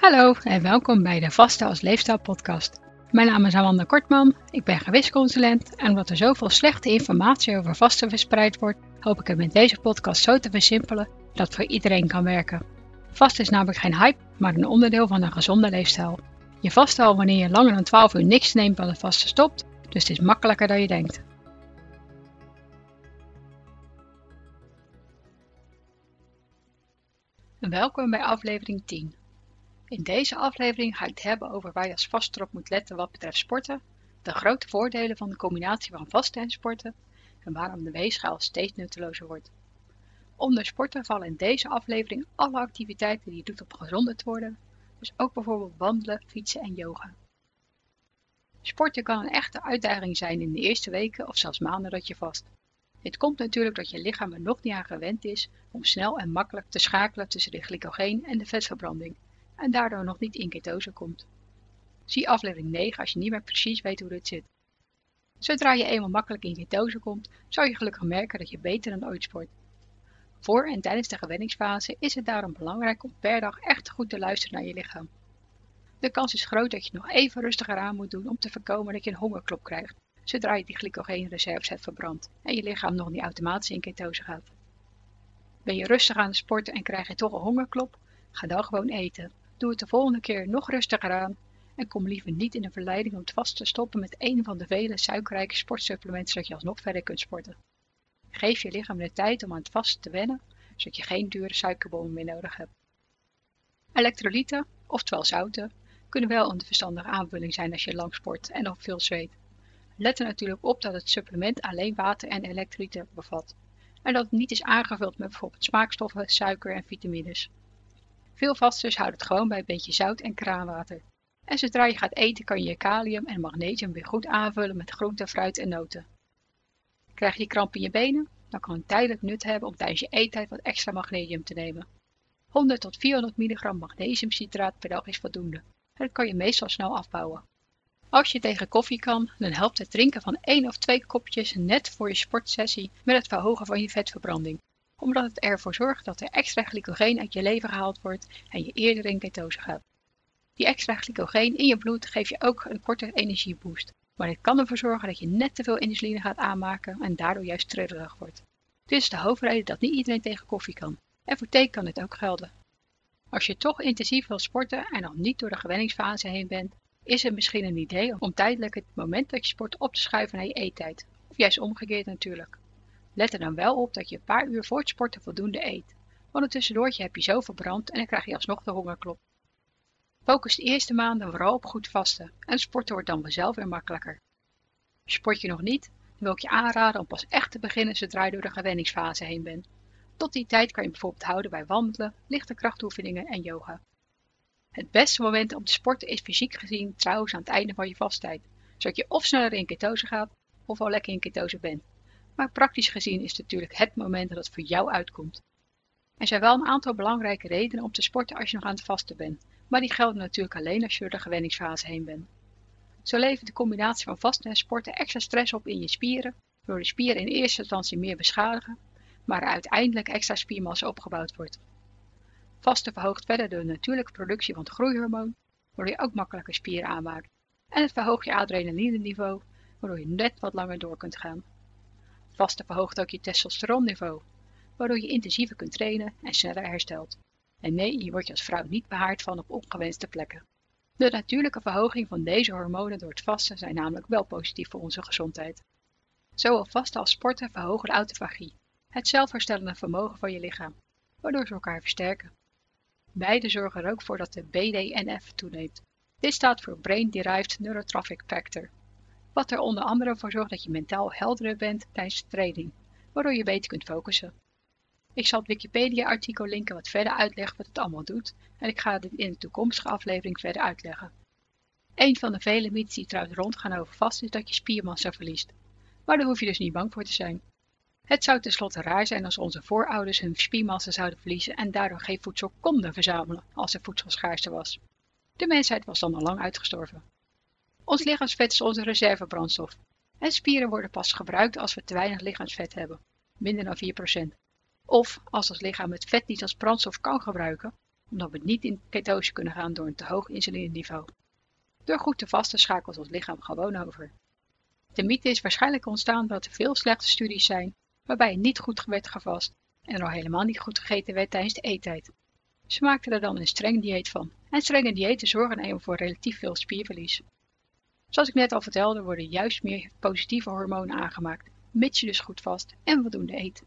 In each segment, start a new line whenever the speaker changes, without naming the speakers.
Hallo en welkom bij de Vaste als Leefstijl podcast. Mijn naam is Amanda Kortman, ik ben gewichtsconsulent en omdat er zoveel slechte informatie over vasten verspreid wordt, hoop ik het met deze podcast zo te versimpelen dat voor iedereen kan werken. Vasten is namelijk geen hype, maar een onderdeel van een gezonde leefstijl. Je vast al wanneer je langer dan 12 uur niks neemt wat het vasten stopt, dus het is makkelijker dan je denkt. Welkom bij aflevering 10. In deze aflevering ga ik het hebben over waar je als vaster moet letten wat betreft sporten, de grote voordelen van de combinatie van vasten en sporten en waarom de weegschaal steeds nuttelozer wordt. Onder sporten vallen in deze aflevering alle activiteiten die je doet om gezonder te worden, dus ook bijvoorbeeld wandelen, fietsen en yoga. Sporten kan een echte uitdaging zijn in de eerste weken of zelfs maanden dat je vast. Dit komt natuurlijk dat je lichaam er nog niet aan gewend is om snel en makkelijk te schakelen tussen de glycogeen en de vetverbranding en daardoor nog niet in ketose komt. Zie aflevering 9 als je niet meer precies weet hoe dit zit. Zodra je eenmaal makkelijk in ketose komt, zal je gelukkig merken dat je beter dan ooit sport. Voor en tijdens de gewenningsfase is het daarom belangrijk om per dag echt goed te luisteren naar je lichaam. De kans is groot dat je nog even rustiger aan moet doen om te voorkomen dat je een hongerklop krijgt, zodra je die glycogeenreserves hebt verbrand en je lichaam nog niet automatisch in ketose gaat. Ben je rustig aan het sporten en krijg je toch een hongerklop? Ga dan gewoon eten. Doe het de volgende keer nog rustiger aan en kom liever niet in de verleiding om het vast te stoppen met een van de vele suikerrijke sportsupplementen zodat je alsnog verder kunt sporten. Geef je lichaam de tijd om aan het vast te wennen, zodat je geen dure suikerbommen meer nodig hebt. Elektrolyten, oftewel zouten, kunnen wel een verstandige aanvulling zijn als je lang sport en nog veel zweet. Let er natuurlijk op dat het supplement alleen water en elektrolyten bevat en dat het niet is aangevuld met bijvoorbeeld smaakstoffen, suiker en vitamines. Veel vasters houden het gewoon bij een beetje zout en kraanwater. En zodra je gaat eten kan je je kalium en magnesium weer goed aanvullen met groente, fruit en noten. Krijg je kramp in je benen? Dan kan het tijdelijk nut hebben om tijdens je eettijd wat extra magnesium te nemen. 100 tot 400 mg magnesiumcitraat per dag is voldoende. En dat kan je meestal snel afbouwen. Als je tegen koffie kan, dan helpt het drinken van 1 of 2 kopjes net voor je sportsessie met het verhogen van je vetverbranding omdat het ervoor zorgt dat er extra glycogeen uit je lever gehaald wordt en je eerder in ketose gaat. Die extra glycogeen in je bloed geeft je ook een korte energieboost, maar dit kan ervoor zorgen dat je net te veel insuline gaat aanmaken en daardoor juist trillerig wordt. Dit is de hoofdreden dat niet iedereen tegen koffie kan. En voor thee kan dit ook gelden. Als je toch intensief wil sporten en nog niet door de gewenningsfase heen bent, is het misschien een idee om tijdelijk het moment dat je sport op te schuiven naar je eettijd. Of juist omgekeerd natuurlijk. Let er dan wel op dat je een paar uur voor het sporten voldoende eet, want een tussendoortje heb je zo verbrand en dan krijg je alsnog de hongerklop. Focus de eerste maanden vooral op goed vasten en sporten wordt dan vanzelf weer makkelijker. Sport je nog niet, dan wil ik je aanraden om pas echt te beginnen zodra je door de gewenningsfase heen bent. Tot die tijd kan je bijvoorbeeld houden bij wandelen, lichte krachtoefeningen en yoga. Het beste moment om te sporten is fysiek gezien trouwens aan het einde van je vasttijd, zodat je of sneller in ketose gaat of al lekker in ketose bent maar praktisch gezien is het natuurlijk het moment dat het voor jou uitkomt. Er zijn wel een aantal belangrijke redenen om te sporten als je nog aan het vasten bent, maar die gelden natuurlijk alleen als je door de gewenningsfase heen bent. Zo levert de combinatie van vasten en sporten extra stress op in je spieren, waardoor de spieren in eerste instantie meer beschadigen, maar er uiteindelijk extra spiermassa opgebouwd wordt. Vasten verhoogt verder de natuurlijke productie van het groeihormoon, waardoor je ook makkelijker spieren aanmaakt. En het verhoogt je adrenaline niveau, waardoor je net wat langer door kunt gaan. Vasten verhoogt ook je testosteronniveau, waardoor je intensiever kunt trainen en sneller herstelt. En nee, je wordt je als vrouw niet behaard van op ongewenste plekken. De natuurlijke verhoging van deze hormonen door het vasten zijn namelijk wel positief voor onze gezondheid. Zowel vasten als sporten verhogen de autofagie, het zelfherstellende vermogen van je lichaam, waardoor ze elkaar versterken. Beide zorgen er ook voor dat de BDNF toeneemt. Dit staat voor Brain Derived Neurotrophic Factor, wat er onder andere voor zorgt dat je mentaal helderder bent tijdens de training, waardoor je beter kunt focussen. Ik zal het Wikipedia-artikel linken wat verder uitlegt wat het allemaal doet en ik ga dit in de toekomstige aflevering verder uitleggen. Een van de vele mythes die trouwens rondgaan over vast is dat je spiermassa verliest, maar daar hoef je dus niet bang voor te zijn. Het zou tenslotte raar zijn als onze voorouders hun spiermassa zouden verliezen en daardoor geen voedsel konden verzamelen als er voedselschaarste was. De mensheid was dan al lang uitgestorven. Ons lichaamsvet is onze reservebrandstof. En spieren worden pas gebruikt als we te weinig lichaamsvet hebben, minder dan 4%. Of als ons lichaam het vet niet als brandstof kan gebruiken, omdat we niet in ketose kunnen gaan door een te hoog insulineniveau. Door goed te vasten schakelt ons lichaam gewoon over. De mythe is waarschijnlijk ontstaan doordat er veel slechte studies zijn waarbij niet goed werd gevast en er al helemaal niet goed gegeten werd tijdens de eettijd. Ze maakten er dan een streng dieet van en strenge diëten zorgen eenmaal voor relatief veel spierverlies. Zoals ik net al vertelde worden juist meer positieve hormonen aangemaakt, mits je dus goed vast en voldoende eet.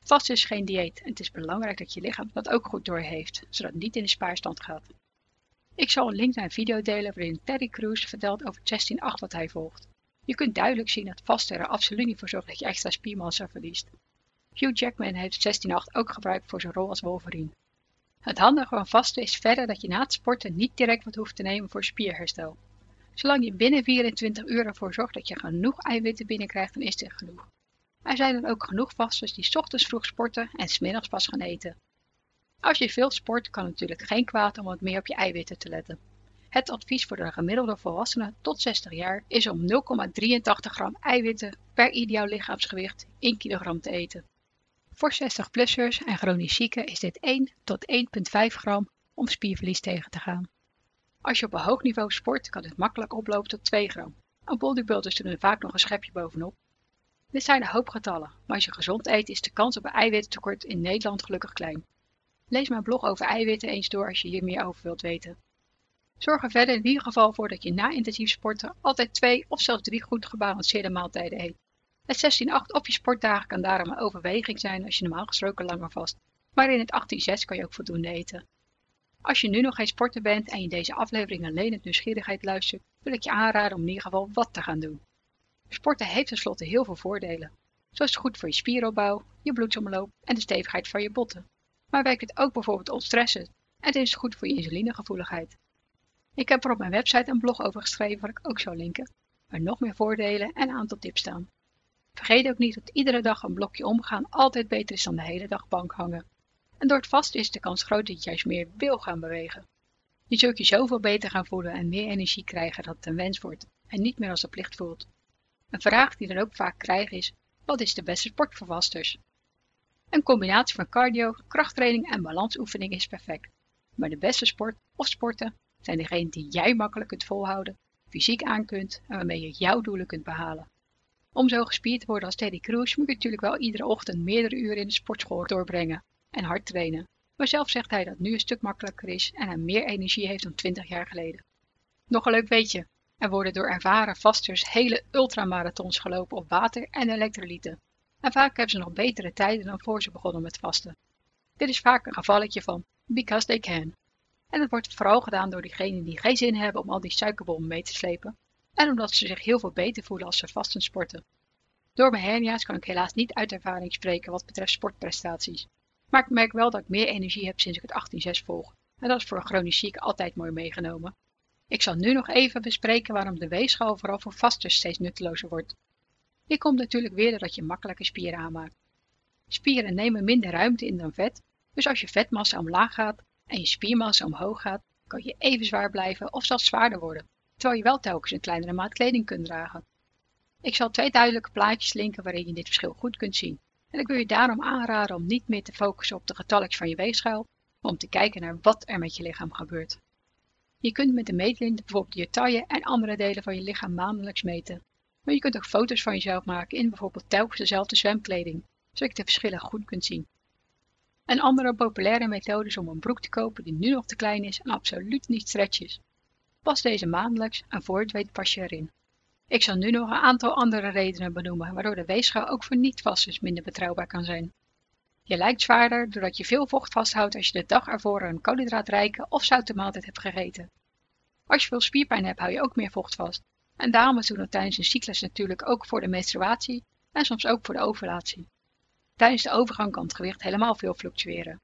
Vast is geen dieet en het is belangrijk dat je lichaam dat ook goed doorheeft, zodat het niet in de spaarstand gaat. Ik zal een link naar een video delen waarin Terry Crews vertelt over 16.8 wat hij volgt. Je kunt duidelijk zien dat vasten er absoluut niet voor zorgt dat je extra spiermassa verliest. Hugh Jackman heeft 16.8 ook gebruikt voor zijn rol als Wolverine. Het handige van vasten is verder dat je na het sporten niet direct wat hoeft te nemen voor spierherstel. Zolang je binnen 24 uur ervoor zorgt dat je genoeg eiwitten binnenkrijgt, dan is dit genoeg. Er zijn dan ook genoeg vasters die ochtends vroeg sporten en smiddags pas gaan eten. Als je veel sport, kan het natuurlijk geen kwaad om wat meer op je eiwitten te letten. Het advies voor de gemiddelde volwassene tot 60 jaar is om 0,83 gram eiwitten per ideaal lichaamsgewicht in kilogram te eten. Voor 60-plussers en chronisch zieken is dit 1 tot 1,5 gram om spierverlies tegen te gaan. Als je op een hoog niveau sport, kan dit makkelijk oplopen tot 2 gram. Een bodybuilders doen er vaak nog een schepje bovenop. Dit zijn een hoop getallen, maar als je gezond eet is de kans op een eiwittekort in Nederland gelukkig klein. Lees mijn blog over eiwitten eens door als je hier meer over wilt weten. Zorg er verder in ieder geval voor dat je na intensief sporten altijd twee of zelfs drie goed gebalanceerde maaltijden eet. Het 16-8 op je sportdagen kan daarom een overweging zijn als je normaal gesproken langer vast, maar in het 18-6 kan je ook voldoende eten. Als je nu nog geen sporter bent en je deze aflevering alleen uit nieuwsgierigheid luistert, wil ik je aanraden om in ieder geval wat te gaan doen. Sporten heeft tenslotte heel veel voordelen. Zo is het goed voor je spieropbouw, je bloedsomloop en de stevigheid van je botten. Maar werkt het ook bijvoorbeeld ontstressen en het is goed voor je insulinegevoeligheid. Ik heb er op mijn website een blog over geschreven waar ik ook zal linken, waar nog meer voordelen en een aantal tips staan. Vergeet ook niet dat iedere dag een blokje omgaan altijd beter is dan de hele dag bank hangen. En door het vast is de kans groot dat je juist meer wil gaan bewegen. Je zult je zoveel beter gaan voelen en meer energie krijgen dat het een wens wordt en niet meer als een plicht voelt. Een vraag die dan ook vaak krijg is, wat is de beste sport voor vasters? Een combinatie van cardio, krachttraining en balansoefening is perfect. Maar de beste sport of sporten zijn degenen die jij makkelijk kunt volhouden, fysiek aan kunt en waarmee je jouw doelen kunt behalen. Om zo gespierd te worden als Teddy Cruz moet je natuurlijk wel iedere ochtend meerdere uren in de sportschool doorbrengen en hard trainen. Maar zelf zegt hij dat het nu een stuk makkelijker is en hij meer energie heeft dan 20 jaar geleden. Nog een leuk weetje. Er worden door ervaren vasters hele ultramarathons gelopen op water en elektrolyten. En vaak hebben ze nog betere tijden dan voor ze begonnen met vasten. Dit is vaak een gevalletje van because they can. En dat wordt vooral gedaan door diegenen die geen zin hebben om al die suikerbommen mee te slepen. En omdat ze zich heel veel beter voelen als ze vasten sporten. Door mijn hernia's kan ik helaas niet uit ervaring spreken wat betreft sportprestaties. Maar ik merk wel dat ik meer energie heb sinds ik het 18-6 volg. En dat is voor een chronisch ziek altijd mooi meegenomen. Ik zal nu nog even bespreken waarom de weegschaal vooral voor vasters steeds nuttelozer wordt. Dit komt natuurlijk weer doordat je makkelijke spieren aanmaakt. Spieren nemen minder ruimte in dan vet, dus als je vetmassa omlaag gaat en je spiermassa omhoog gaat, kan je even zwaar blijven of zelfs zwaarder worden, terwijl je wel telkens een kleinere maat kleding kunt dragen. Ik zal twee duidelijke plaatjes linken waarin je dit verschil goed kunt zien. En ik wil je daarom aanraden om niet meer te focussen op de getalletjes van je weegschaal, maar om te kijken naar wat er met je lichaam gebeurt. Je kunt met de meetlint bijvoorbeeld je taille en andere delen van je lichaam maandelijks meten. Maar je kunt ook foto's van jezelf maken in bijvoorbeeld telkens dezelfde zwemkleding, zodat je de verschillen goed kunt zien. Een andere populaire methode is om een broek te kopen die nu nog te klein is en absoluut niet stretch is. Pas deze maandelijks en voor het weet pas je erin. Ik zal nu nog een aantal andere redenen benoemen waardoor de weegschaal ook voor niet-vasters minder betrouwbaar kan zijn. Je lijkt zwaarder doordat je veel vocht vasthoudt als je de dag ervoor een koolhydraatrijke of zoute maaltijd hebt gegeten. Als je veel spierpijn hebt, hou je ook meer vocht vast. En dames doen dat tijdens een cyclus natuurlijk ook voor de menstruatie en soms ook voor de ovulatie. Tijdens de overgang kan het gewicht helemaal veel fluctueren.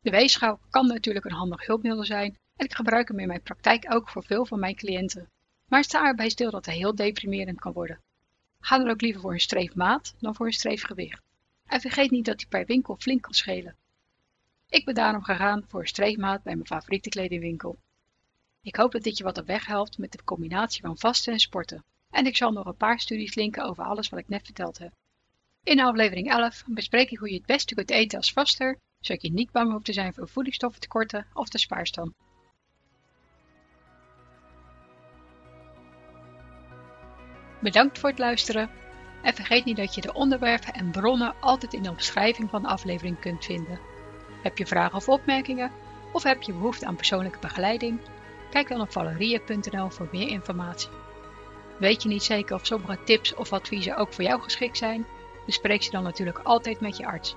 De weegschaal kan natuurlijk een handig hulpmiddel zijn en ik gebruik hem in mijn praktijk ook voor veel van mijn cliënten. Maar sta erbij stil dat hij heel deprimerend kan worden. Ga dan ook liever voor een streefmaat dan voor een streefgewicht. En vergeet niet dat die per winkel flink kan schelen. Ik ben daarom gegaan voor een streefmaat bij mijn favoriete kledingwinkel. Ik hoop dat dit je wat op weg helpt met de combinatie van vasten en sporten. En ik zal nog een paar studies linken over alles wat ik net verteld heb. In aflevering 11 bespreek ik hoe je het beste kunt eten als vaster zodat je niet bang hoeft te zijn voor voedingsstoffentekorten of de spaarstam. Bedankt voor het luisteren en vergeet niet dat je de onderwerpen en bronnen altijd in de omschrijving van de aflevering kunt vinden. Heb je vragen of opmerkingen of heb je behoefte aan persoonlijke begeleiding? Kijk dan op valerie.nl voor meer informatie. Weet je niet zeker of sommige tips of adviezen ook voor jou geschikt zijn? Bespreek ze dan natuurlijk altijd met je arts.